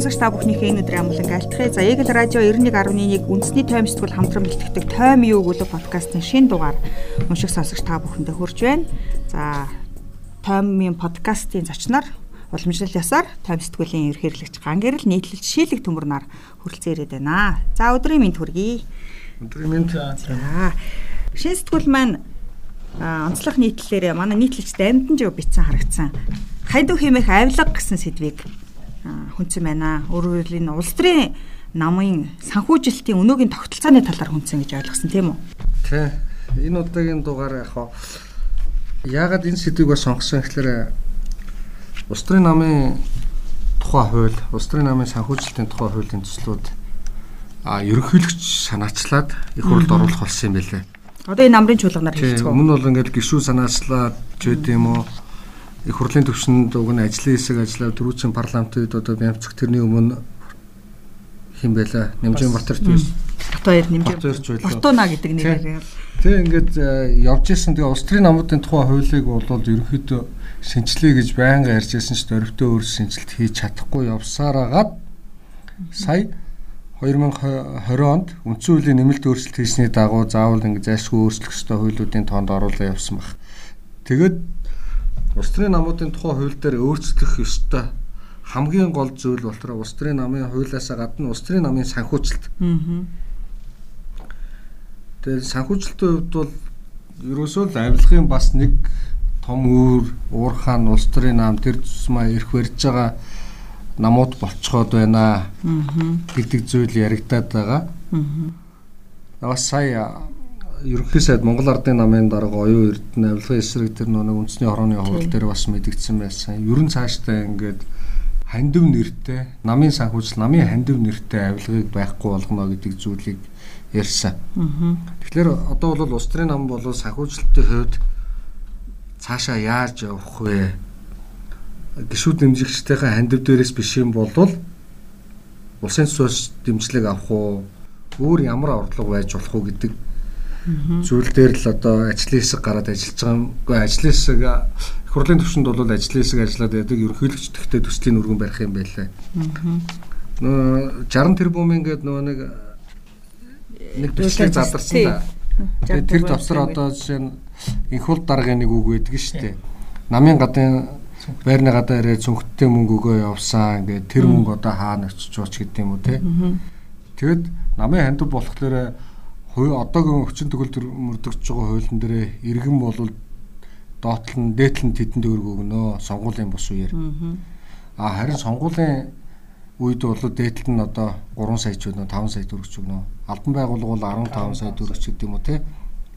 сонсогч та бүхнийхээ энэ өдрийн амгалан айлтгая. За Eagle Radio 91.1 үндэсний тойм сэтгүүл хамтран бэлтгэдэг тойм юу гүлэг подкастын шинэ дугаар унших сонсогч та бүхэндээ хүрж байна. За тоймын подкастын зочноор уламжлал ясаар тойм сэтгүүлийн ерхийлэгч ган гэрэл нийтлэлч шийлэг төмөрнөр хүрэлцэн ирээд байна. За өдрийн мэнд хүргэе. Өдрийн мэнд. За шинэ сэтгүүл маань онцлог нийтлэлээр манай нийтлэгч дамднжиг битсэн харагдсан. Хайдуу хэмээх авилга гэсэн сэдвийг хүнцэн байна. Өөрөөр хэлбэл энэ улс төрийн намын санхүүжилтийн өнөөгийн тогтолцооны талаар хүнцэн гэж ойлгосон тийм үү? Тий. Энэ удаагийн дугаар яг яагаад энэ сэдвийг бас сонгосон гэхээр улс төрийн намын тухай хууль, улс төрийн намын санхүүжилтийн тухай хуулийн төслүүд а ерөнхийлөгч санаачлаад их хурлд оруулах болсон юм байлээ. Одоо энэ намрын чуулганаар хэлцгөө. Өмнө бол ингээд гişүү санаачлаад ч үгүй юм уу их хурлын төвшөнд уг нь ажлын хэсэг ажиллаа дөрүүчийн парламентд одоо бямцх тэрний өмнө хин байла Нэмжин Батэрч байсан. Батбаяр Нэмжин Батуна гэдэг нэрээр. Тэг ингээд э, явж исэн тэгээ улс төрийн намуудын тухай хуулийг бол ерөнхийдөө шинжилээ гэж байнга ярьж байсан ч дөрөвтөө өөр шинжилт хийж чадахгүй явсараагаад сая 2020 онд үндсэн хуулийн нэмэлт өөрчлөлт хийсний дагуу заавал ингээд зайлшгүй өөрчлөх ёстой хуулиудын тоонд оруулаа явсан баг. Тэгээд Улс төрийн намуудын тухай хууль дээр өөрчлөх ёстой хамгийн гол зүйл болохоор улс төрийн намын хуулиасаа гадна улс төрийн намын санхүүжилт. Тэгээд санхүүжилтийн хувьд бол ерөөсөө л авилгын бас нэг том үүр уурхаан улс төрийн нам тэр тусмаа ирэх барьж байгаа намууд болцоход байна гэдэг зүйл яригадаад байгаа. Аа. Бас сая ерөнхий сайд Монгол Ардын намын дарга оюун эрдэнэ авилгын эсрэг тэр нэг үндэсний хорооны хууль дээр бас мэдгдсэн байсан. Ерөн цаашдаа ингээд хандив нэртэй намын санхүүжил намын хандив нэртэй авилгыг байхгүй болгоно гэдэг зүйлийг ярьсан. Тэгэхээр одоо бол улс төрийн нам бол санхүүжилтийн хувьд цаашаа яаж явах вэ? Гишүүд дэмжигчдийнхээ хандив дээрээс биш юм бол улсын цус дэмжлэг авах уу? Өөр ямар орлого байж болох уу гэдэг зүйл дээр л одоо ажлын хэсэг гараад ажиллаж байгаа юм. Гэхдээ ажлын хэсэг их хурлын төвшөнд бол ажлын хэсэг ажиллаад байдаг. Ерөнхийлөгч тэгтээ төслийн өргөн барих юм байлаа. Нөө 60 тэрбум ингээд нөгөө нэг нэг төслийг задарсан да. Тэр давсар одоо жишээ нь инх хул даргын нэг үг байдаг шүү дээ. Намын гадын байрны гадаа ирээ цүнхттэй мөнгө өгөө явсан ингээд тэр мөнгө одоо хаана очиж чууч гэдэг юм уу те. Тэгэд намын хандив болохоор одоогийн өвчин төгөлдөр мөрдөгч байгаа хуулийн дээрээ иргэн болвол доотлол нь дээтлэн тэдэнд өрг өгнө сонгуулийн бус үеэр. А харин сонгуулийн үед бол дээтлэл нь одоо 3 сая ч өгнө 5 сая төгрөг ч өгнө. Албан байгууллага бол 15 сая төгрөг ч гэдэг юм уу те.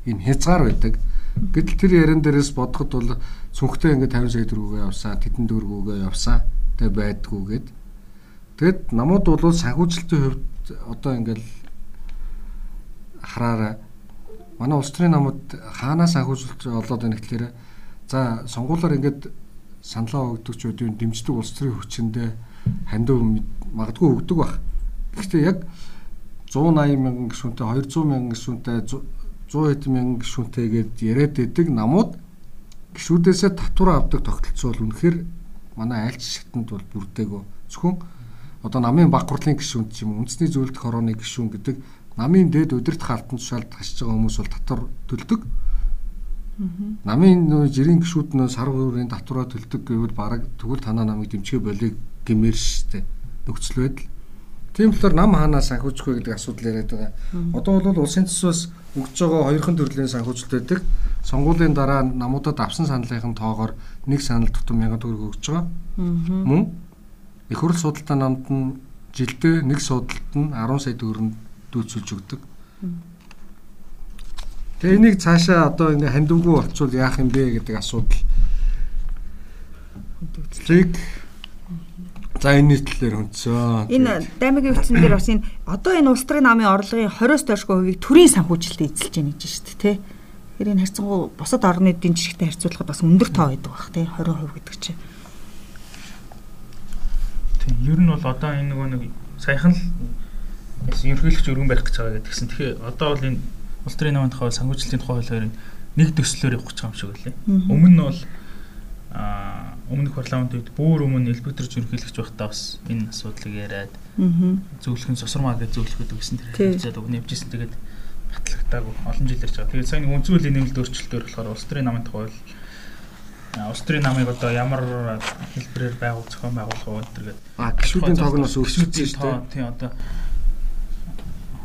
Ийм хязгаар байдаг. Гэтэл тэр яран дээрээс бодоход бол цүнхтэй ингээд 50 сая төгрөгөө явсан, тэдэнд өргөөгөө явсан. Тэг байдгүйгээд. Тэгэд намууд бол санхүүжилтийн хувьд одоо ингээд хараарай. Манай улс төрийн намууд хаанаас агуулж олоод байна гэхээр за сонгуулиар ингээд саналаа өгдөг ч үгүй дэмждэг улс төрийн хүчиндээ хандив магадгүй өгдөг баг. Гэхдээ яг 180 мянган гишүүнтэй 200 мянган гишүүнтэй 100 хэдэн мянган гишүүнтэй гээд яриад байдаг намууд гишүүдээсээ татвар авдаг тогтолцоо бол үнэхээр манай айлч шигтэнд бол бүрдээгөө зөвхөн одоо намын баг хурлын гишүүн ч юм үндэсний зөвлөлт хорооны гишүүн гэдэг намын дээд удирдах албан тушаалд хашиж байгаа хүмүүс бол татвар төлдөг. Намын нөө жирийн гişүүд нөө сар бүрийн татвараа төлдөг гэвэл бараг тэгвэл танаа намыг дэмжихэ болыг гэмээр штэ нөхцөл байдал. Тийм болохоор нам хаанаа санхүүжих вэ гэдэг асуудал яриад байгаа. Одоо бол улсын төсвөөс өгж байгаа хоёрхан төрлийн санхүүжилт байдаг. Сонгуулийн дараа намуудад авсан саналын тоогоор нэг санал дотор 1000 төгрөг өгж байгаа. Мөн их хурл судалтай намд нь жилдээ нэг судалт нь 10 сая төгрөнд дүүцүүлж өгдөг. Тэгээ энийг цаашаа одоо ингээ хандивгүй болцвол яах юм бэ гэдэг асуудал. Зэг За энэ нийтлэлээр хүнцөө. Энэ даймагийн өвчин дээр бас энэ одоо энэ улс төрийн намын орлогын 20-оос доошгүй хувийг төрийн санхүүжилтэд эзэлж байна гэж шүү дээ, тий. Тэгэхээр энэ харьцангуй бусад орны эдийн засгтай харьцуулахад бас өндөр тоо байдаг бах тий 20% гэдэг чинь. Тийм ер нь бол одоо энэ нөгөө нэг саяхан ерхийлэгч өргөн барих гэж байгаа гэдгсэн. Тэгэхээр одоо бол энэ улс төрийн намын тухай санхүүжилтийн тухай хоёрын нэг төслөөр явах гэж байгаа юм шиг үлээ. Өмнө нь бол аа өмнөх парламент үед бүр өмнө элбэгдэрж ерөнхийлөгч байхдаа бас энэ асуудлыг яриад зөвлөхөн сосрмаа гэж зөвлөхөд өгсөн тэр хэлцээд өг нэвжсэн тэгээд батлагдаагүй олон жил ярьж байгаа. Тэгээд сайн үнцүүлийн нэмэлт өөрчлөлтөөр болохоор улс төрийн намын тухай улс төрийн намыг одоо ямар хэлбэрээр байгуул зохион байгуулах вэ гэдэг. А гişүүдийн тоог нь бас өөрчлөгдсөн шүү дээ. Тийм одоо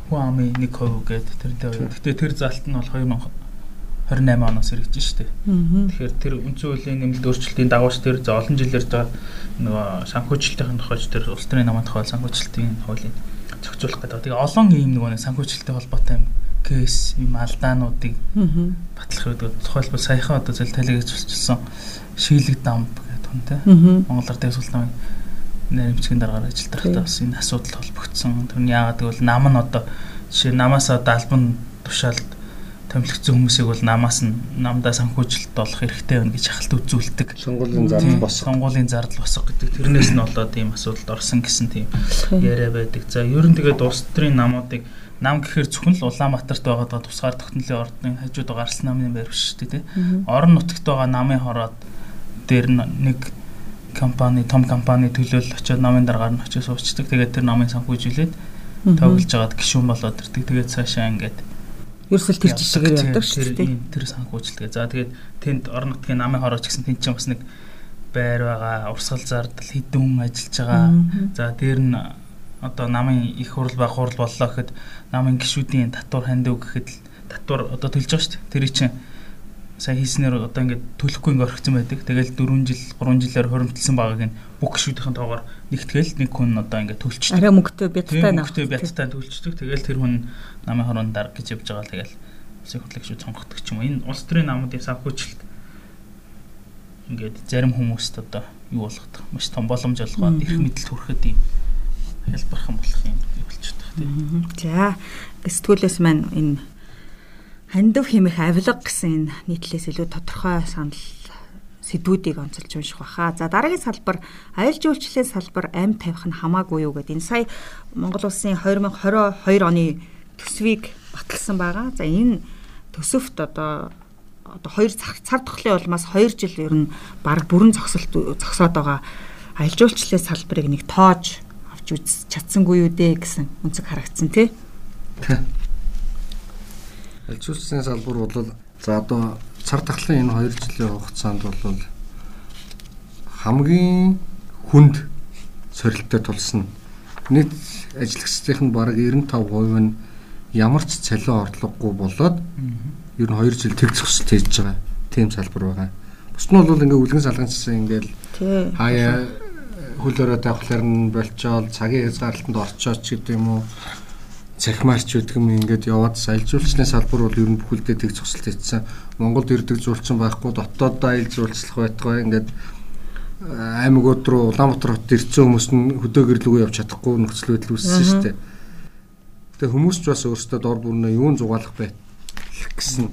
Хуами нэг хувь гэдэг тэрнтэй хоёр. Гэтэ тэр залт нь бол 2028 оноос хэрэгжиж штэ. Тэгэхээр тэр үндсэн хуулийн нэмэлт өөрчлөлтийн дагууч тэр олон жилээр за нөгөө санхүүжилтийн тухайч тэр улс төрийн намын тухай санхүүжилтийн хуулийн зохицуулах гэдэг. Тэгээ олон ийм нөгөө санхүүжилтийн холбоотой юм кейс юм алдаануудыг батлах гэдэг. Тухайлбал саяхан одоо зэл талигч болчихсон шийлэг дамп гэдэг хүн те. Монголоор дэв султан нэрмцгийн дараагаар ажилладаг та бас энэ асуудал холбогдсон. Тэрний яагаад гэвэл нам нь одоо жишээ намаас одоо албан тушаалд томилогдсон хүмүүсийг бол намаас нь намдаа санхүүжилт болох хэрэгтэй байна гэж ахалт үзүүлдэг. Сонгуулийн зардал босго. Сонгуулийн зардал босго гэдэг. Тэрнээс нь болоод ийм асуудалд орсон гэсэн тийм яриа байдаг. За ер нь тэгээд улс төрийн намуудыг нам гэхээр зөвхөн л Улаанбаатарт байгаа тусгаар тогтнолын ордны хажууд гарсан намын байр биш шүү дээ. Орон нутагт байгаа намын хороод дээр нэг компани том компани төлөөл очиод намын дараагаар нь очиж суучдаг. Тэгээд тэр намын санхүүжүүлээд тоглож байгаад гişүүн болоод ирдэг. Тэгээд цаашаа ингээд ерөөсөл тэр жишгээр явдаг шүү дээ. Тэр санхүүжилдэг. За тэгээд тэнд орон нутгийн намын хорооч гэсэн тэнд чинь бас нэг байр байгаа, урсгал зардал хэдэн хүн ажиллаж байгаа. За дээр нь одоо намын их хурл баг хурл боллоо гэхэд намын гişүүдийн татвар хандив гэхэд татвар одоо төлж байгаа шүү дээ. Тэр чинь сая хийснээр одоо ингээд төлөхгүй ингээд орхисон байдаг. Тэгэл 4 жил 3 жилээр хуримтлсан байгааг нь бүх гişүүдийн тоогоор нэгтгэл нэг хүн одоо ингээд төлчдөг. Арай мөнгөтэй бядтай нах. Мөнгөтэй бядтай төлчдөг. Тэгэл тэр хүн намын хорон дарга гэж явж байгаа. Тэгэл улсын хурлын гişүүд сонгогддог ч юм уу. Энэ улс төрийн намуудын санхүүжилт ингээд зарим хүмүүст одоо юу болгох маш том боломж олгоод их мэдл хүрэхэд юм хэлбэрхэн болох юм болчихдог тийм. За сэтгүүлээс маань энэ хандив хэмэх авилга гэсэн энэ нийтлээс илүү тодорхой санал сэдвүүдийг онцолж унших баха. За дараагийн салбар аялал жуулчлалын салбар амь тавих нь хамаагүй юу гэдэг. Энэ сая Монгол улсын 2022 оны төсвийг баталсан байгаа. За энэ төсөвт одоо одоо хоёр цар тухлын улмаас 2 жил ер нь баг бүрэн зогсолт зогсоод байгаа аялал жуулчлалын салбарыг нэг тоож авч үз чадсангүй юу дээ гэсэн үнцэг харагдсан тий. Альжуулсан салбар бол за одоо цар тахлын энэ 2 жилийн хугацаанд бол хамгийн хүнд сорилттой тулсан нийт ажиллагчдын бараг 95% нь ямар ч цалин орлогогүй болоод ер нь 2 жил тэг зөксөлт хийж байгаа тийм салбар байгаа. Бус нь бол ингээ үлгэн салганчсан ингээл хаяа хөл өрөө тавхлаар нь болчоол цагийн хязгаарлалтанд орчооч гэдэг юм уу цахимаарч гэдэг юм ингээд яваад аялжуулчны салбар бол ер нь бүхэлдээ тэг зогсолт хийсэн. Монголд ирдэг зуулчин байхгүй дотоод аялал жуулчлах байтугай ингээд аймагуд руу Улаанбаатар хотод ирсэн хүмүүс нь хөдөө гэрлүүгөө явж чадахгүй нөхцөл байдал үүссэн шүү дээ. Тэгээ хүмүүс ч бас өөрсдөө дор бүрнээ юун зугаалах бай гэсэн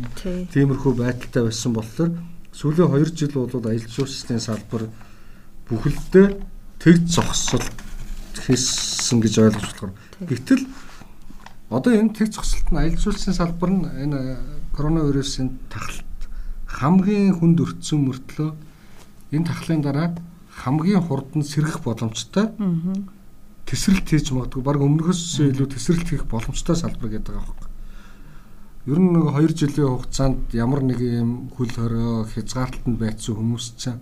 тиймэрхүү байдалтай байсан болохоор сүүлийн 2 жил бол аялал жуулчлалын салбар бүхэлдээ тэг зогсолт хийсэн гэж ойлгож болохоор гэтэл Одоо энэ тэг зогсолт нь аялал жуулчлалын салбар нь энэ коронавирусын тахалт хамгийн хүнд өртсөн мөртлөө энэ тахлын дараа хамгийн хурдан сэргэх боломжтой тесрэлт хийж магадгүй баг өмнөхөөс илүү тесрэлт хийх боломжтой салбар гэдэг байгаа юм. Ер нь нэг 2 жилийн хугацаанд ямар нэг юм хөл хорой хязгаарталд байцсан хүмүүс чинь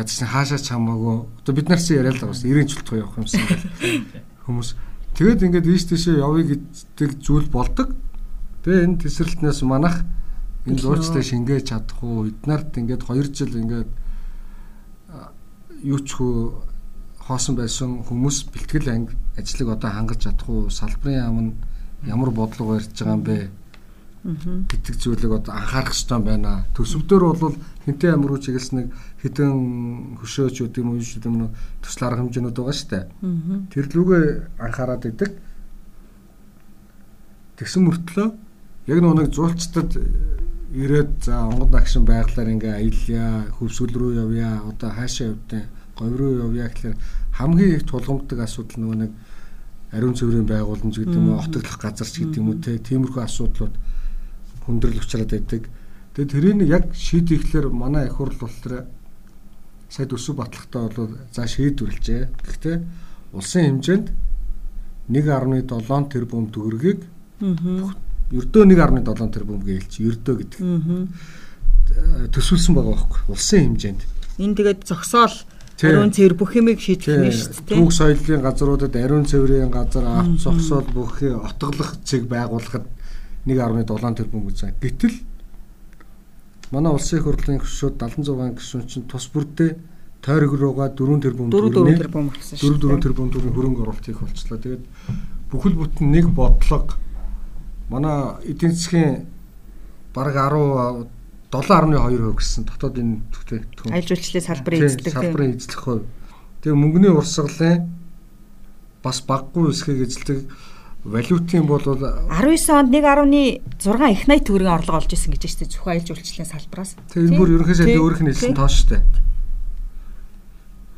ядч хаашаа ч хамаагүй. Одоо бид нар чинь яриа л байгаа бас 90 жилт явах юмсан хүмүүс Тэгээд ингээд ийш тийшээ явъя гэдэг зүйл болдог. Тэгээ энэ тесрэлтнээс манах энэ зуурчтай шингээж чадах уу? Эднарт ингээд 2 жил ингээд юу ч хөө хоосон байсан хүмүүс бэлтгэл анги ажлыг одоо хангаж чадах уу? Салбарын яам нь ямар бодлого барьж байгаа юм бэ? Гэдэг зүйлийг одоо анхаарах хэрэгтэй байна. Төсөвдөр бол хинтээ амир уу чиглэс нэг хідэн хөшөөч гэдэг юм уу дээ нэг төсөл арга хэмжээнүүд байгаа шүү дээ. Тэр лүгээ анхаарад идэг. Тэгсэн мөртлөө яг нэг зуулцтад ирээд за онгод агшин байглаар ингээ аялья, хөвсгөл рүү явъя, одоо хаашаа явдیں۔ говь руу явъя гэхэлэр хамгийн их тулгамддаг асуудал нөгөө нэг ариун цэврийн байгууламж гэдэг юм уу, отоглох газар ч гэдэг юм уу те тиймэрхүү асуудлууд хүндрэл учраад байдаг. Тэгээд тэрийг яг шийдэхлээр манай их хурл болохоор сая төсөв батлагтаа бол за шийдвэрлэжээ. Гэхдээ улсын хэмжээнд 1.7 тэрбум төгрөгийг ердөө 1.7 тэрбум гэлч ердөө гэдэг. төсвөлсөн байгаа байхгүй улсын хэмжээнд. Энэ тэгээд зогсоол ариун цэвэр бүх юмыг шийдэх нь шүү дээ. Түүх соёлын газруудад ариун цэврийн газар авт зогсоол бүх отголох зэг байгуулахад 1.7 тэрбум гэж. Гэтэл манай улсын хурлын гишүүд 76 гишүүн чинь тус бүрдээ тойрог руугаа 4 тэрбум 4 4 тэрбум авсан шүү. 4 4 тэрбум төгрөгийн хөрөнгө оруулалт хийх болчлоо. Тэгээд бүхэл бүтэн нэг бодлого манай эдийн засгийн бараг 10 7.2% гэсэн дотоодын бүтээгдэхүүн аялал жуулчлалын салбарын эзлэх салбарын эзлэх хувь. Тэгээ мөнгөний урсгалын бас баггүй эсхийг эзэлдэг валютын бол 19 онд 1.6 их 80 төгрөгийн орлого олж исэн гэж байна шүү дээ зөвхөн аялал жуулчлалын салбараас. Тэгээ энэ бүр ерөнхий сайдын өөрөх нь хэлсэн тоо шүү дээ.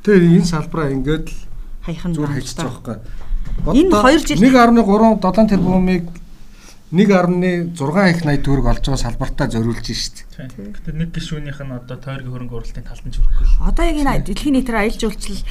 Тэгээ энэ салбараа ингээд л хаяхан зүгээр хайчих жоохгүй. Энэ 2 жил 1.3 7 тэрбумыг 1.6 их 80 төгрөг олж байгаа салбартаа зориулж штт. Гэтэ нэг гишүүнийх нь одоо тойргийн хөрөнгө оруулалтын талд нь хүрхгүй. Одоо яг энэ дэлхийн нийтээр аялал жуулчлал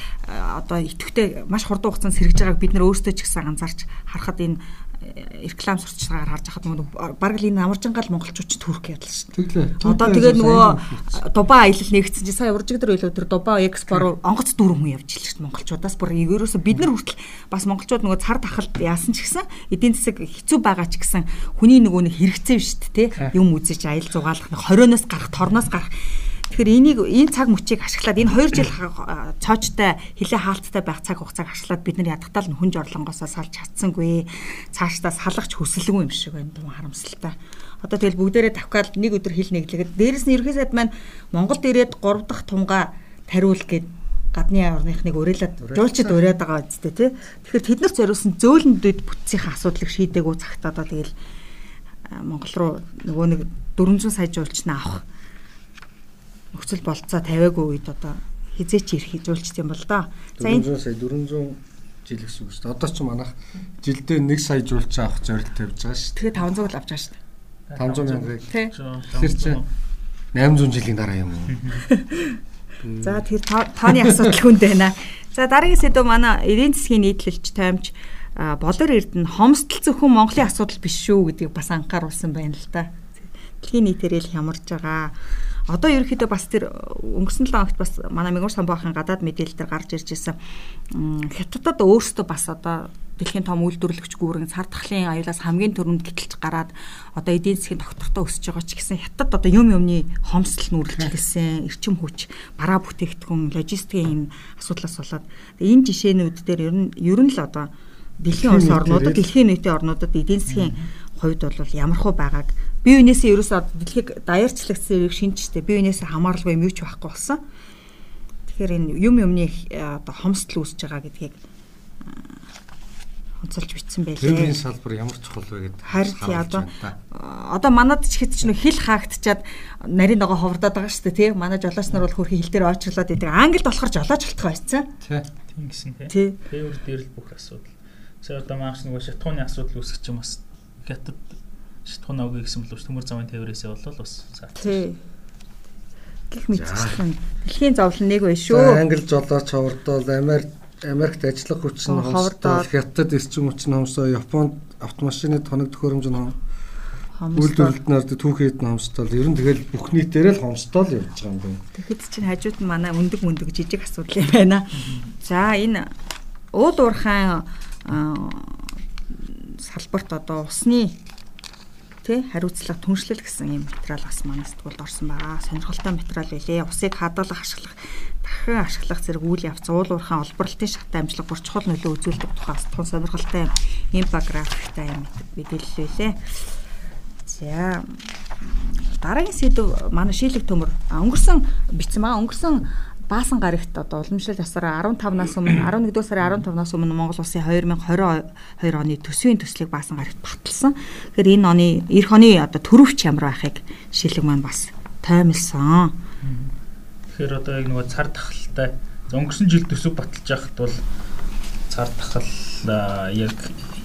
одоо идэвхтэй маш хурдан хугацаанд сэргэж байгааг бид нэр өөрсдөө ч гэсэн анзаарч харахад энэ реклам сурталчилгаар харж хахад нөгөө бараг л энэ амаржангаал монголчууд төрөх ядал шүү дээ. Одоо тэгээд нөгөө Дубай аялал нэгдсэн чинь сая уржиг дээр илүү тэр Дубай Экспо руу онгоц дүүрэн хүн явж илээ шүү дээ монголчуудаас. Бүр ерөөсө бид нар хүртэл бас монголчууд нөгөө цар тахалд яасан ч гэсэн эдийн засаг хэцүү байгаа ч гэсэн хүний нөгөө нэг хэрэгцээ шүү дээ юм үзэж аялал зугаалах 20-оос гарах торноос гарах Тэгэхээр энийг энэ цаг мөчийг ашиглаад энэ 2 жил цоочтой хилээ хаалттай байх цаг хугацааг ашиглаад бид нар ядахтаа л хүнж орлонгоосоо салж чадсангүй. Цаашдаа салгах хүсэлгүй юм шиг байна юм харамсалтай. Одоо тэгэл бүгдээрээ тавкаад нэг өдөр хил нэглэгээд дээрэс нь ерхий сайд маань Монголд ирээд 3 дахь тунгаа тариул гээд гадны орныхныг урайлаад жуулчид ураад байгаа үстэй тий. Тэгэхээр тэд нар зориулсан зөөлөндөд бүтцийн асуудлыг шийдээгүү цагт одоо тэгэл Монгол руу нөгөө нэг 400 сая жуулч нь авах нөхцөл болцоо тавиагүй үед одоо хизээч ирэх хизүүлч юм бол доо. За энэ 400 сая 400 жил гэсэн үг шүү дээ. Одоо ч манайх жилдээ 1 сая жуулч авах зорилт тавьж байгаа шүү. Тэгээ 500 л авч байгаа шүү дээ. 500 мянгыг. Тэр чинь 800 жилийн дараа юм уу? За тэр тооны асуудал хүнд байна. За дараагийн сэдв манай эдийн засгийн нийтлэлч таймч болор эрдэнэ хомсдол зөвхөн Монголын асуудал биш шүү гэдгийг бас анхааруулсан байна л да. Дэлхийн нийтээр л хямарж байгаа одоо ерөөхдөө бас тэр өнгөрсөн 7 хоногт бас манай Мэгүр самбаахын гадаад мэдээлэл төр гарч ирж ирсэн хятадд өөрсдөө бас одоо дэлхийн том үйлдвэрлэгч гүүрэн цар тахлын аюулаас хамгийн түрүүнд гítэлж гараад одоо эдийн засгийн доктортой өсөж байгаа ч гэсэн хятад одоо юм юмны хомсдол нүүрлэж гэлсэн эрчим хүч бараа бүтээгдэхүүн логистикийн энэ асуудлаас болоод. Энэ жишээнүүд дээр ер нь ер нь л одоо дэлхийн улс орнуудад дэлхийн нийтийн орнуудад эдийн засгийн хувьд бол ямархуу байгааг бие биенээсээ ерөөсөө дэлхийг даяарчлагдсан эрийг шинжтэй бие биенээсээ хамааралгүй юм юу ч байхгүй болсон. Тэгэхээр энэ юм юмны одоо хомсдол үүсэж байгаа гэдгийг онцолж бичсэн байлээ. Левийн салбар ямар чухал вэ гэдэг. Харин тий одоо одоо манад ч хэд ч нөх хил хаагдчаад нарийн дагуу ховрдоод байгаа шүү дээ тий. Манай жолооч нар бол хөрхи хил дээр ойчлоод идэг. Англид болохоор жолооч болтгоо байсан. Тий. Тийм гэсэн тий. Тээвэр дээр л бүх асуудал. Сая одоо мааш нөгөө шатхууны асуудал үүсгэж юм бас хятад шатхуун авъя гэсэн бол төмөр замын тээврээсээ болол бас тий. Гэх мэтчлэн дэлхийн зовлон нэг bay шүү. Англи жолооч ховордол Америк Америкт ажиллах хүч нь ховордол хятад эрчим хүч нь хомсоо Японд автомашины тоног төхөөрөмж нь үйлдвэрлэлтнээр түүхэд нь хомсдол ер нь тэгэл бүх нийтээрээ л хомсдол явж байгаа юм байна. Тэгэхэд чинь хажууд нь манай өндөг мөндөг жижиг асуудал юм байна. За энэ уул уурхайн салбарт одоо усны тий хариуцлага түншлэл гэсэн юм материал бас манай сэтгүүлд орсон байгаа. Сонирхолтой материал байлээ. Усыг хадгалах, ашиглах, дахин ашиглах зэрэг үйл явц уулуурхайн олборлолтын шаттай амжилт бүр чухал нөлөө үзүүлдэг тухай тун сонирхолтой инфографиктай юм мэдээлэл байлээ. За дараагийн сэдв манай шийлэг төмөр өнгөрсөн бичсэн маа өнгөрсөн баасан гарагт одоо уламжлал ясараа 15-наас өмнө 11 дугаар сарын 15-наас өмнө Монгол улсын 2022 оны төсвийн төслийг баасан гарагт баталсан. Тэгэхээр энэ оны эх оны одоо төрөвч ямар байхыг шилэг маань бас тоймлсон. Тэгэхээр одоо яг нөгөө цар тахалтай өнгөрсөн жил төсөв баталж байхад бол цар тахал яг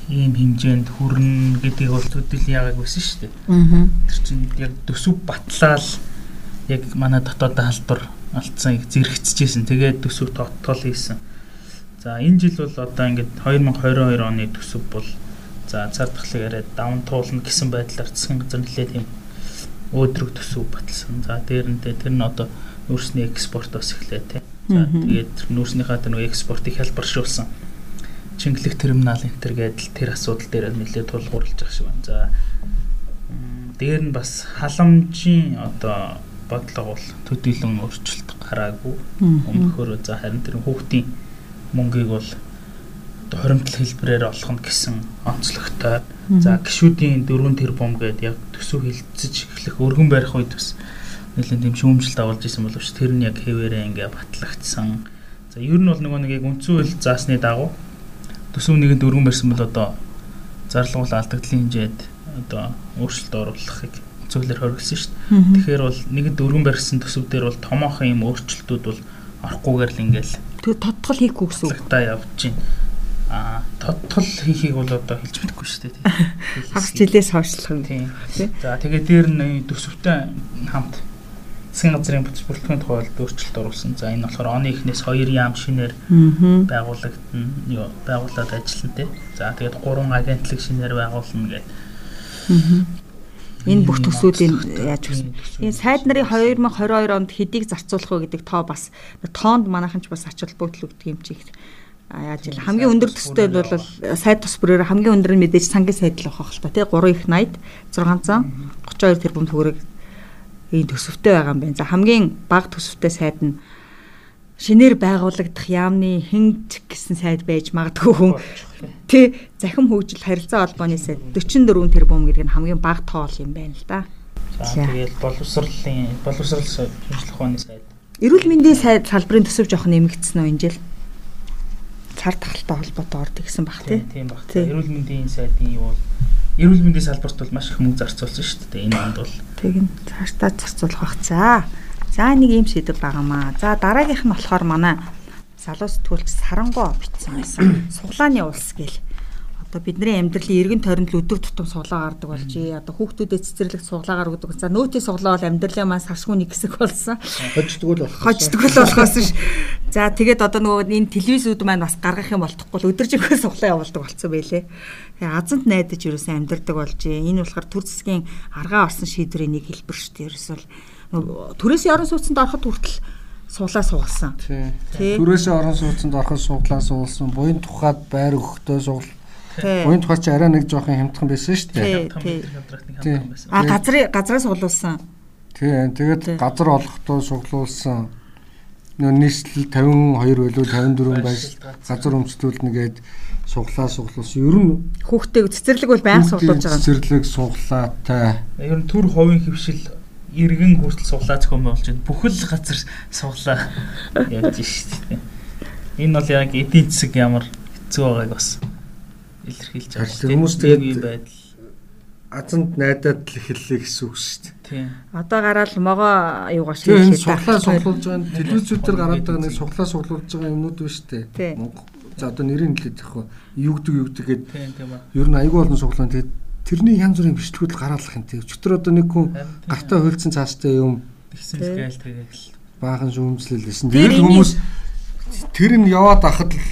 ийм хэмжээнд хүрнэ гэдгийг бол төдөл яагаад байсан шүү дээ. Аа. Тэр чинь яг төсөв батлаад яг манай дотоод халдвар алдсан их зэрэгцэжсэн. Тэгээд төсөв тоотгол хийсэн. За энэ жил бол одоо ингээд 2022 оны төсөв бол за цар тахлыг яриад даван туулна гэсэн байдлаар засгийн газар нэлээд тийм өөдрөг төсөв баталсан. За дээрнээ тэр нь одоо нүүрсний экспорт бас эхлэв тий. За тэгээд нүүрснийхаа тэр нөгөө экспортыг хялбаршуулсан. Чингэлэг терминал энэ төр гэдэл тэр асуудал дээр нэлээд тулгуурлаж байгаа шиг байна. За дээр нь бас халамжийн одоо бодлого бол төдийлөн өөрчлөлт гараагүй. Өмнөхөр за харин тэр хүүхдийн мөнгийг бол одоо хоримтлал хэлбэрээр олох нь гэсэн онцлогтой. За гişүүдийн 4 тэрбум гээд яг төсөв хилцэж эхлэх өргөн барих үед бас нэлээд тийм шүүмжлэлт авалж исэн боловч тэр нь яг хэвээрээ ингээ батлагдсан. За ер нь бол нөгөө нэг яг үндсэн хууль заасны дагуу төсөв нэгэнд өргөн барьсан бол одоо зарлуул алдагдлын хэмжээд одоо өөрчлөлт оруулахыг зөвлөр хоригдсон шүү дээ. Тэгэхээр бол нэгэнд өргөн барьсан төсөв дээр бол томоохон юм өөрчлөлтүүд бол орохгүйгээр л ингээл тэг тодтол хийхгүй гэсэн үг. Та явж чинь а тодтол хийхийг бол одоо хэлж мэдэхгүй шүү дээ. Хагас жилээс хойшлох юм. Тийм. За тэгээд дээр нь төсөвтэй хамт засгийн газрын бүрэлдэхүүн тухай өөрчлөлт оруулсан. За энэ болохоор оны эхнээс 2 яам шинээр байгуулагдана. Юу байгуулад ажиллана тий. За тэгээд 3 агентлаг шинээр байгуулна гэдэг. Энэ бүх төсвүүдийн яаж гэсэн. Энэ сайд нарын 2022 онд хэдийг зарцуулах вэ гэдэг тоо бас тоонд манайхан ч бас ач холбогдол өгдөг юм чиг. А яаж ил хамгийн өндөр төстэй бол сайд тус бүрээр хамгийн өндөр нь мэдээж сангийн сайд л авах л та тий 3 их 80 632 тэрбум төгрөг ийм төсөвтэй байгаа юм байна. За хамгийн бага төсөвтэй сайд нь шинээр байгуулагдах яамны хинж гэсэн сайд байж магадгүй хүн тий захим хөгжил харилцаа холбооны сайд 44 тэрбум гэдэг нь хамгийн бага тоол юм байна л да. За тэгээд боловсролын боловсрол шинжилх ухааны сайд. Эрүүл мэндийн сайд салбарын төсөв жоох нэмэгдсэн үү энэ жил? Цар тахалтай холбоотой орд гэсэн баг тий. Тийм баг. Эрүүл мэндийн сайдын юу бол эрүүл мэндийн салбарт бол маш их мөнгө зарцуулсан шүү дээ. Энэ онд бол. Тэг нь цаашдаа зарцуулах бах. За. За нэг юм шийдвэр байгаамаа. За дараагийнх нь болохоор манай залуу сэтгүүлч Сарангоо бичсэн байсан. Суглааны улс гэл одоо бидний амьдралын эргэн тойронд л өдөр тутам суглаа гардаг болжээ. Одоо хүүхдүүдэд цэцэрлэг суглаагаар өгдөг. За нөөтийн суглаа бол амьдралын маань саршгүй нэг хэсэг болсон. Хождгол болох. Хождгол болохоос ш. За тэгээд одоо нөгөө энэ телевизүүд маань бас гаргах юм болтохгүй л өдөржингөө суглаа явуулдаг болсон байлээ. Тэгээ азанд найдаж ерөөсөө амьдрдаг болжээ. Энэ болохоор төр засгийн аргаа орсон шийдвэрийн нэг хэлбэр шүү дээ. Ерөөсөө төрөөсөө орон сууцнд ороход хүртэл суулаа суулсан. Тий. Төрөөсөө орон сууцнд ороход суулаа суулсан. Буян тухайд байр өгөхдөө суул Буян тухай чи арай нэг жоохон хямдхан байсан шүү дээ. А газрын газраас суглуулсан. Тий. Тэгээд газар олохдоо суглуулсан. Нөө нийслэл 52 байлуу 54 байж газар өмчлүүлнэ гээд суглаа суглуулсан. Ер нь хүүхдээ цэцэрлэг бол байнга суглуулж байгаа. Цэцэрлэг суглаатай. Ер нь төр ховын хөвшил иргэн хүртэл суглаа зохион болж байна. Бүхэл газар суглаа явж штеп. Энэ бол яг эдийн засаг ямар хэцүү байгааг бас илэрхийлж байгаа шүү дээ. Хүмүүс тэгээд байдал азанд найдаад л эхэллээ гэсэн үг шүү дээ. Тийм. Одоо гараад могоо юугаш хэлээ. Суглаа суглуулж байгаа телевизүүдээр гараад байгаа нэг суглаа суглуулж байгаа юмнууд ба шүү дээ. Монгол за одоо нэрийг хэлээд явах юу гэдэг юу гэдэг гээд ер нь айгүй олон суглаа тэгээд тэрний янз бүрийн бичлэгүүд гаргалах юм тийм. Өчтөр одоо нэг хүн гартаа хуйлцсан цаастай юм тэгсэн гээл тэгэл баахан шүүмжлэл лсэн. Тэгээд хүмүүс тэр нь яваад ахад л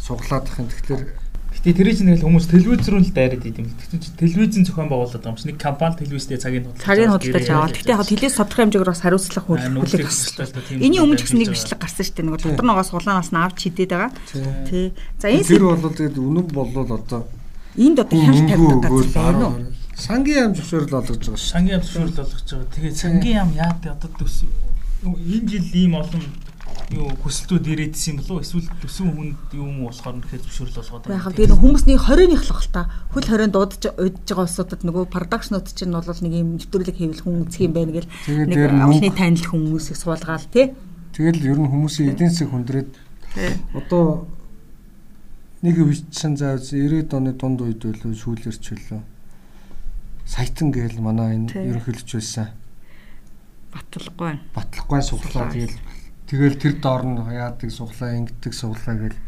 суглаад ах юм. Тэгэхээр Гэтэ тэр чинь тэгэл хүмүүс телевиз рүү л дайраад идэм. Тэгтээ телевизэн зохион байгуулад байгаа юм шиг нэг компани телевизтэй цагийн худалдаж цагийн худалдаж аваад. Гэтэ яг телевиз тодорхой хэмжээгээр бас хариуцлага хүлээх хэрэгтэй. Эний өмнө ч гэсэн нэг бичлэг гарсан шүү дээ. Нэг дотор ногоос сулаанаас нь авч хидээд байгаа. Тий. За энэ тэр бол тэгээд үнэн болвол одоо энд одоо хяналт тавьдаг газар байна уу? Сангийн ям зөвшөөрөл олгож байгаа шүү. Сангийн ям зөвшөөрөл олгож байгаа. Тэгээд сангийн ям яа гэдэг одоо төс энэ жил ийм олон юу хүсэлтүүд ирээдсэн болов уу эсвэл төсөн хүнд юм болохоор нэхэр зөвшөөрөл болгоод байна. Яг тийм хүмүүсний 20-ных л бах та. Хөл 20 дуудаж удаж байгаа улсуудад нөгөө продакшнууд чинь бол нэг юм нэвтрүүлэг хийвэл хүн үзэх юм байна гэл нэг олонний танил хүмүүсийг суулгаал тий. Тэгэл ер нь хүмүүсийн эдийн засаг хүндрээд одоо нэг үечин заа 90-ад оны дунд үед байлуу шүүлэрч байлуу. Саятан гээл манай энэ ерөнхийлөгч байсан. Батлахгүй. Батлахгүй суглаа тэгэл Тэгэл тэр доор нь яадаг суглаа ингэдэг суглаа гэл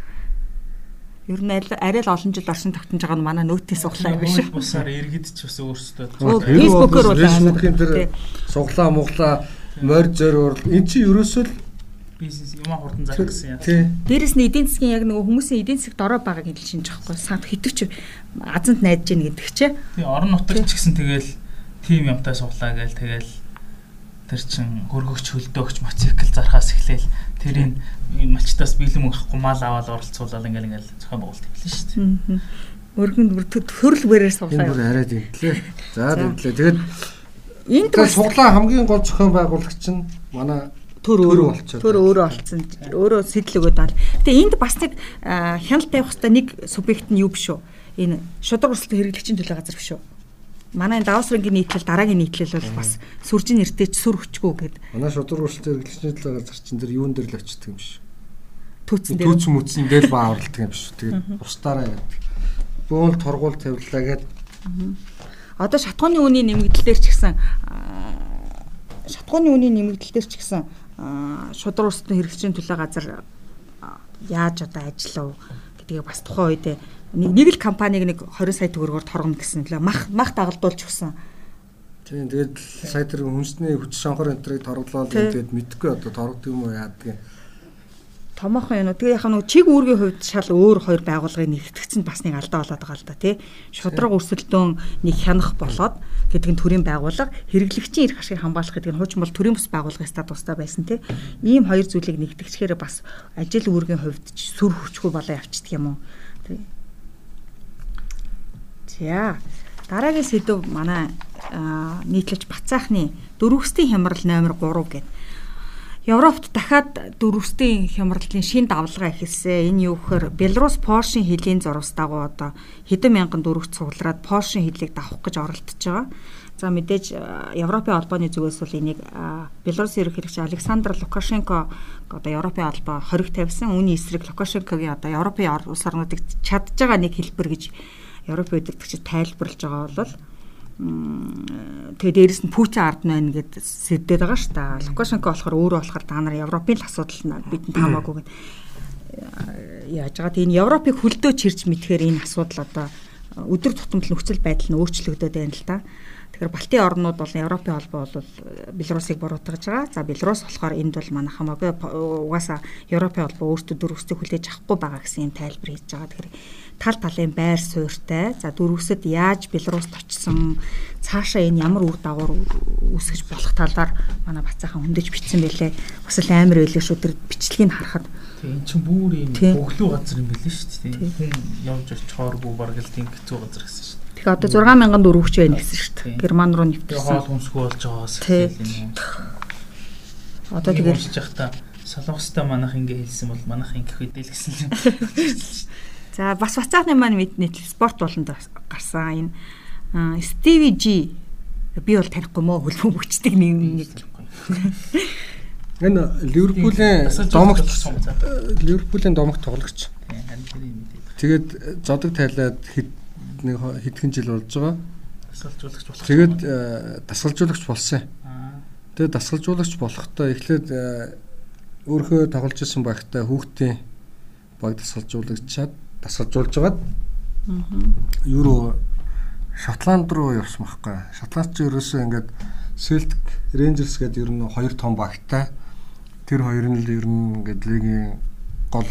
Ер нь арай л олон жил оршин тогтнож байгаа нь манай нөөтийн суглаа юм биш үү? Бусаар иргэд ч бас өөрсдөө Facebook-оор бол Facebook-ийн тэр суглаа муглаа морь зорь эн чинь ерөөсөө бизнес юм хурдан зарах гэсэн юм. Дээрэс нь эдийн засгийн яг нөгөө хүмүүсийн эдийн засаг дорой байгааг хэлж шинж байхгүй. Санд хитвч азант найдаж гин гэдэг чи. Тий орон нутагт ч гэсэн тэгэл тим юмтай суглаа гээл тэгэл тэр чин хөргөгч хөлдөөгч мотоцикл зархаас эхлээл тэрийн малчтаас бэлэм өгөхгүй мал аваад оролцуулаад ингээл ингээл зохион байгуулалт хийлээ шүү дээ. Өргөнд бүр төрөл бэрээр суглаа. Энэ бүр арай дэмтлээ. За дэмтлээ. Тэгээд энд суглаа хамгийн гол зохион байгуулагч нь манай төр өөрөө болчихсон. Төр өөрөө болцсон. Өөрөө сэтэл өгöd байна. Гэтэ энд бас нэг хяналт тавих хэвээр нэг субъект нь юу биш үү? Энэ шудраг өрсөлдөөн хэрэглэгчийн төлөө газар биш үү? манай давсрангийн нийтлэл дараагийн нийтлэл бол бас сүржин нэртэйч сүр хүчгүй гэдэг. Манай шудраг өрсөлдөөн хэрэглэгчийн төлөө газар чинь тэр юун дээр л очдөг юм биш. Түүцэн дээр. Түүцэн мүцэн дээр бааварладаг юм биш. Тэгээд устаараа яадаг. Бөөл тургуул тавилаа гэдэг. Одоо шатхууны үнийн нэмэгдэл дээр ч гэсэн шатхууны үнийн нэмэгдэл дээр ч гэсэн шудраг өрсөлдөөн хэрэглэгчийн төлөө газар яаж одоо ажиллав гэдгийг бас тухайн үед нэг л компаниг нэг 20 сая төгрөгөөр торгоно гэсэн лээ мах мах дагалдуулж өгсөн. Тийм тэгээд сая тэр хүнсний хүч шанхар энтрийг торглоод тэгээд мэдхгүй одоо торгодог юм уу яадаг юм. Томоохон юм уу. Тэгээ яхаа нөгөө чиг үүргийн хувьд шал өөр хоёр байгууллагыг нэгтгэгдсэн бас нэг алдаа болоод байгаа л да тий. Шудраг өрсөлдөөн нэг хянах болоод гэдэг нь төрийн байгууллага хэрэглэгчийн эрх ашиг хамгаалах гэдэг нь хуучин бол төрийн бус байгууллагын статус тустай байсан тий. Ийм хоёр зүйлийг нэгтгэжхээр бас ажил үүргийн хувьд сүр хүчгүй болоо явчихдаг юм уу. Тий За. Дараагийн сэдв манай нийтлэлж Бацаахны дөрвөстийн хямрал номер 3 гэдэг. Европт дахиад дөрвөстийн хямралын шин давлгаа эхэлсэн. Энэ юу гэхээр Беларусь Польшийн хилийн зурвас дагуу одоо хэдэн мянган дөрвөст цуглараад Польшийн хилийг давах гэж оролдож байгаа. За мэдээж Европын албаны зүгээс бол энийг Беларусь ерөнхийлөгч Александр Лукашенко одоо Европын албаа хориг тавьсан. Үүний эсрэг Лукашенкогийн одоо Европын улс орнуудыг чадж байгаа нэг хэлбэр гэж Европын удирдагчид тайлбарлаж байгаа бол тэгээ дээрэс нь Путин ард байна гэд сэддээд байгаа ш та. Лукашенко болохоор өөрөө болохоор та нар Европын л асуудал бидэнд хамаагүй гэд яаж байгаа. Тэгээ энэ Европыг хөлдөө чирж мэдхээр энэ асуудал одоо өдөр тутамд нөхцөл байдал нь өөрчлөгдөд байна л да. Тэгэхээр Балтийн орнууд бол Европын холбоо бол Беларусыг буруутгаж байгаа. За Беларус болохоор энд бол манай хамаагүй угаасаа Европын холбоо өөртөө дөрвөстэй хүлээж авахгүй байгаа гэсэн юм тайлбар хийж байгаа. Тэгэхээр тал талын байр суурьтай. За дөрвөсөд яаж Беларуст очсон, цаашаа энэ ямар үр дагавар үүсгэж болох талаар манай бацаахан хөндөж бичсэн байлээ. Бас л амар байлээ шүү. Тэр бичлэгийг харахад Эн чинь бүр юм бөглөө газар юм билээ шүү дээ. Хүн явж очихооргүй бараг л тийм хэцүү газар гэсэн. Тэгэхээр одоо 6000 дөрвөгч байна гэсэн шүү дээ. Герман руу нэвтэрсэн. Хоол хүнсгүй болж байгаас хэлээ. Одоо тэгээд уншиж явахдаа солонгостой манах ингэ хэлсэн бол манах ингэх үедээ л гэсэн юм. За бас бацаахны маань мэдний спорт болонд гарсан энэ Стиви Жи би бол танихгүй мó хөлбөм хүчдэг нэг нэг Энэ Ливерпулийн домогт Ливерпулийн домогт тоглогч. Тэгээд зодог тайлаад нэг хэдхэн жил болж байгаа. Дасгалжуулагч болох. Тэгээд дасгалжуулагч болсон. Тэгээд дасгалжуулагч болохдоо эхлээд өөрөө тоглож исэн багтаа хүүхдийн баг дасгалжуулагчаад дасгалжуулж байгаад Евро Шотланд руу явсан байхгүй. Шотланд ч ерөөсөө ингээд Celtic Rangers гэдэг ер нь хоёр том багтай тэр хоёр нь л ер нь ингээд лигийн гол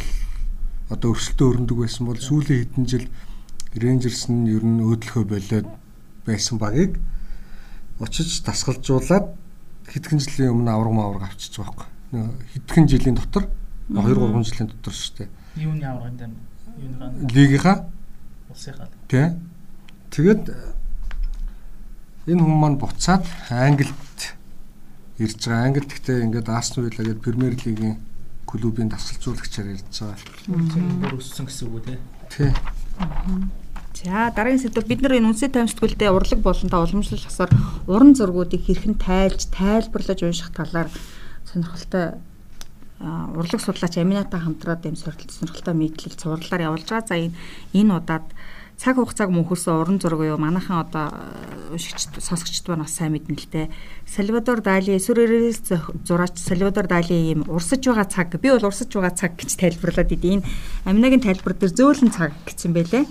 одоо өрсөлдөө өрнөдөг байсан бол сүүлийн хэдэн жил Рейнжерс нь ер нь өөдлөхөө болоод байсан багийг очиж тасгалжуулаад хэдхэн жилийн өмнө авраг маавраг авчиж байгаа байхгүй. Хэдхэн жилийн дотор 2 3 жилийн дотор шүү дээ. Юуны аврагын дээр юуныхаа лигийнхаа улсынхаа. Тэ. Тэгээд энэ хүмүүс маань буцаад Англид ирж байгаа. Англид гэхдээ ингээд Arsenal гээд Premier League-ийн клубын дасгалжуулагчаар ирж байгаа. Бүр өссөн гэсэн үг үү те? Тий. За дараагийн сэдв бид нар энэ үнсээ таймсдгүүлдэ урлаг болонтой уламжлал хасаар уран зургуудыг хэрхэн тайлж тайлбарлаж унших талаар сонирхолтой урлаг судлаач Амината хамтраад юм сонирхолтой сонирхолтой мэдлэл цувралаар явуулж байгаа. За энэ энэ удаад цаг хугацааг мөнхөрсөн уран зураг юу манайхан одоо уншигч сонсогчд маань бас сайн мэднэ л дээ. Сальвадор Дали сүрээрээс зураач Сальвадор Дали ийм урсаж байгаа цаг би бол урсаж байгаа цаг гэж тайлбарлаад идэв. Энэ аминагийн тайлбар дээр зөөлөн цаг гэсэн байлээ.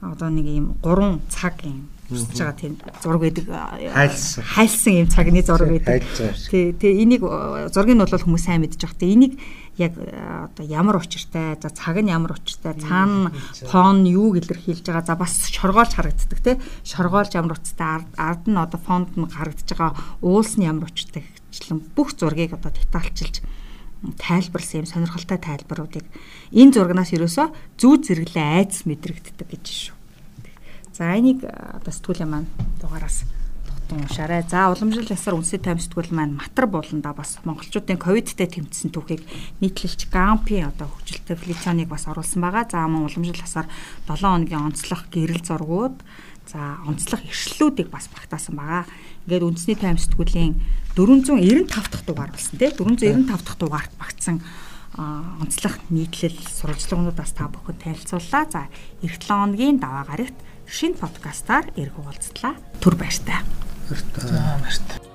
Одоо нэг ийм гурван цаг юм урсаж байгаа тийм зураг байдаг хайлсан. хайлсан юм цагны зураг байдаг. Тий, тий энийг зургийг нь бол хүмүүс сайн мэдж байгаа. Тий энийг яг одоо ямар учиртай за цаг нь ямар учиртай цаана фон юу илэрхийлж байгаа за бас шоргоолж харагддаг тий шоргоолж ямар учиртай ард нь одоо фонд нь гарагдж байгаа уулс нь ямар учиртай гэхчлэн бүх зургийг одоо детальчилж тайлбарлсан юм сонирхолтой тайлбаруудыг энэ зургнаас ерөөсөө зүү зэрэглээ айдас мэдрэгддэг гэж шүү. За энийг одоо сэтгүүлийн маань дугаараас тутан уншаарай. За уламжлал ясаар үндэсний тайм сэтгүүл маань матар болонда бас монголчуудын ковидтэй тэмцсэн түүхийг нийтлэлч Гампи одоо хөгжилтэй фличаныг бас оруулсан байгаа. За мөн уламжлал ясаар 7 хоногийн онцлог гэрэл зургууд за онцлог иршлүүдийг бас багтаасан байгаа. Ингээд үндэсний тайм сэтгүүлийн 495 дахь дугаар болсон тийм 495 дахь дугаарт багтсан онцлог нийтлэл сурвалжлагуудаас та бүхэн танилцууллаа. За эх 7 хоногийн даваа гарагт шинэ подкастаар эрг уулзлаа. Түр баяртай. За баяртай.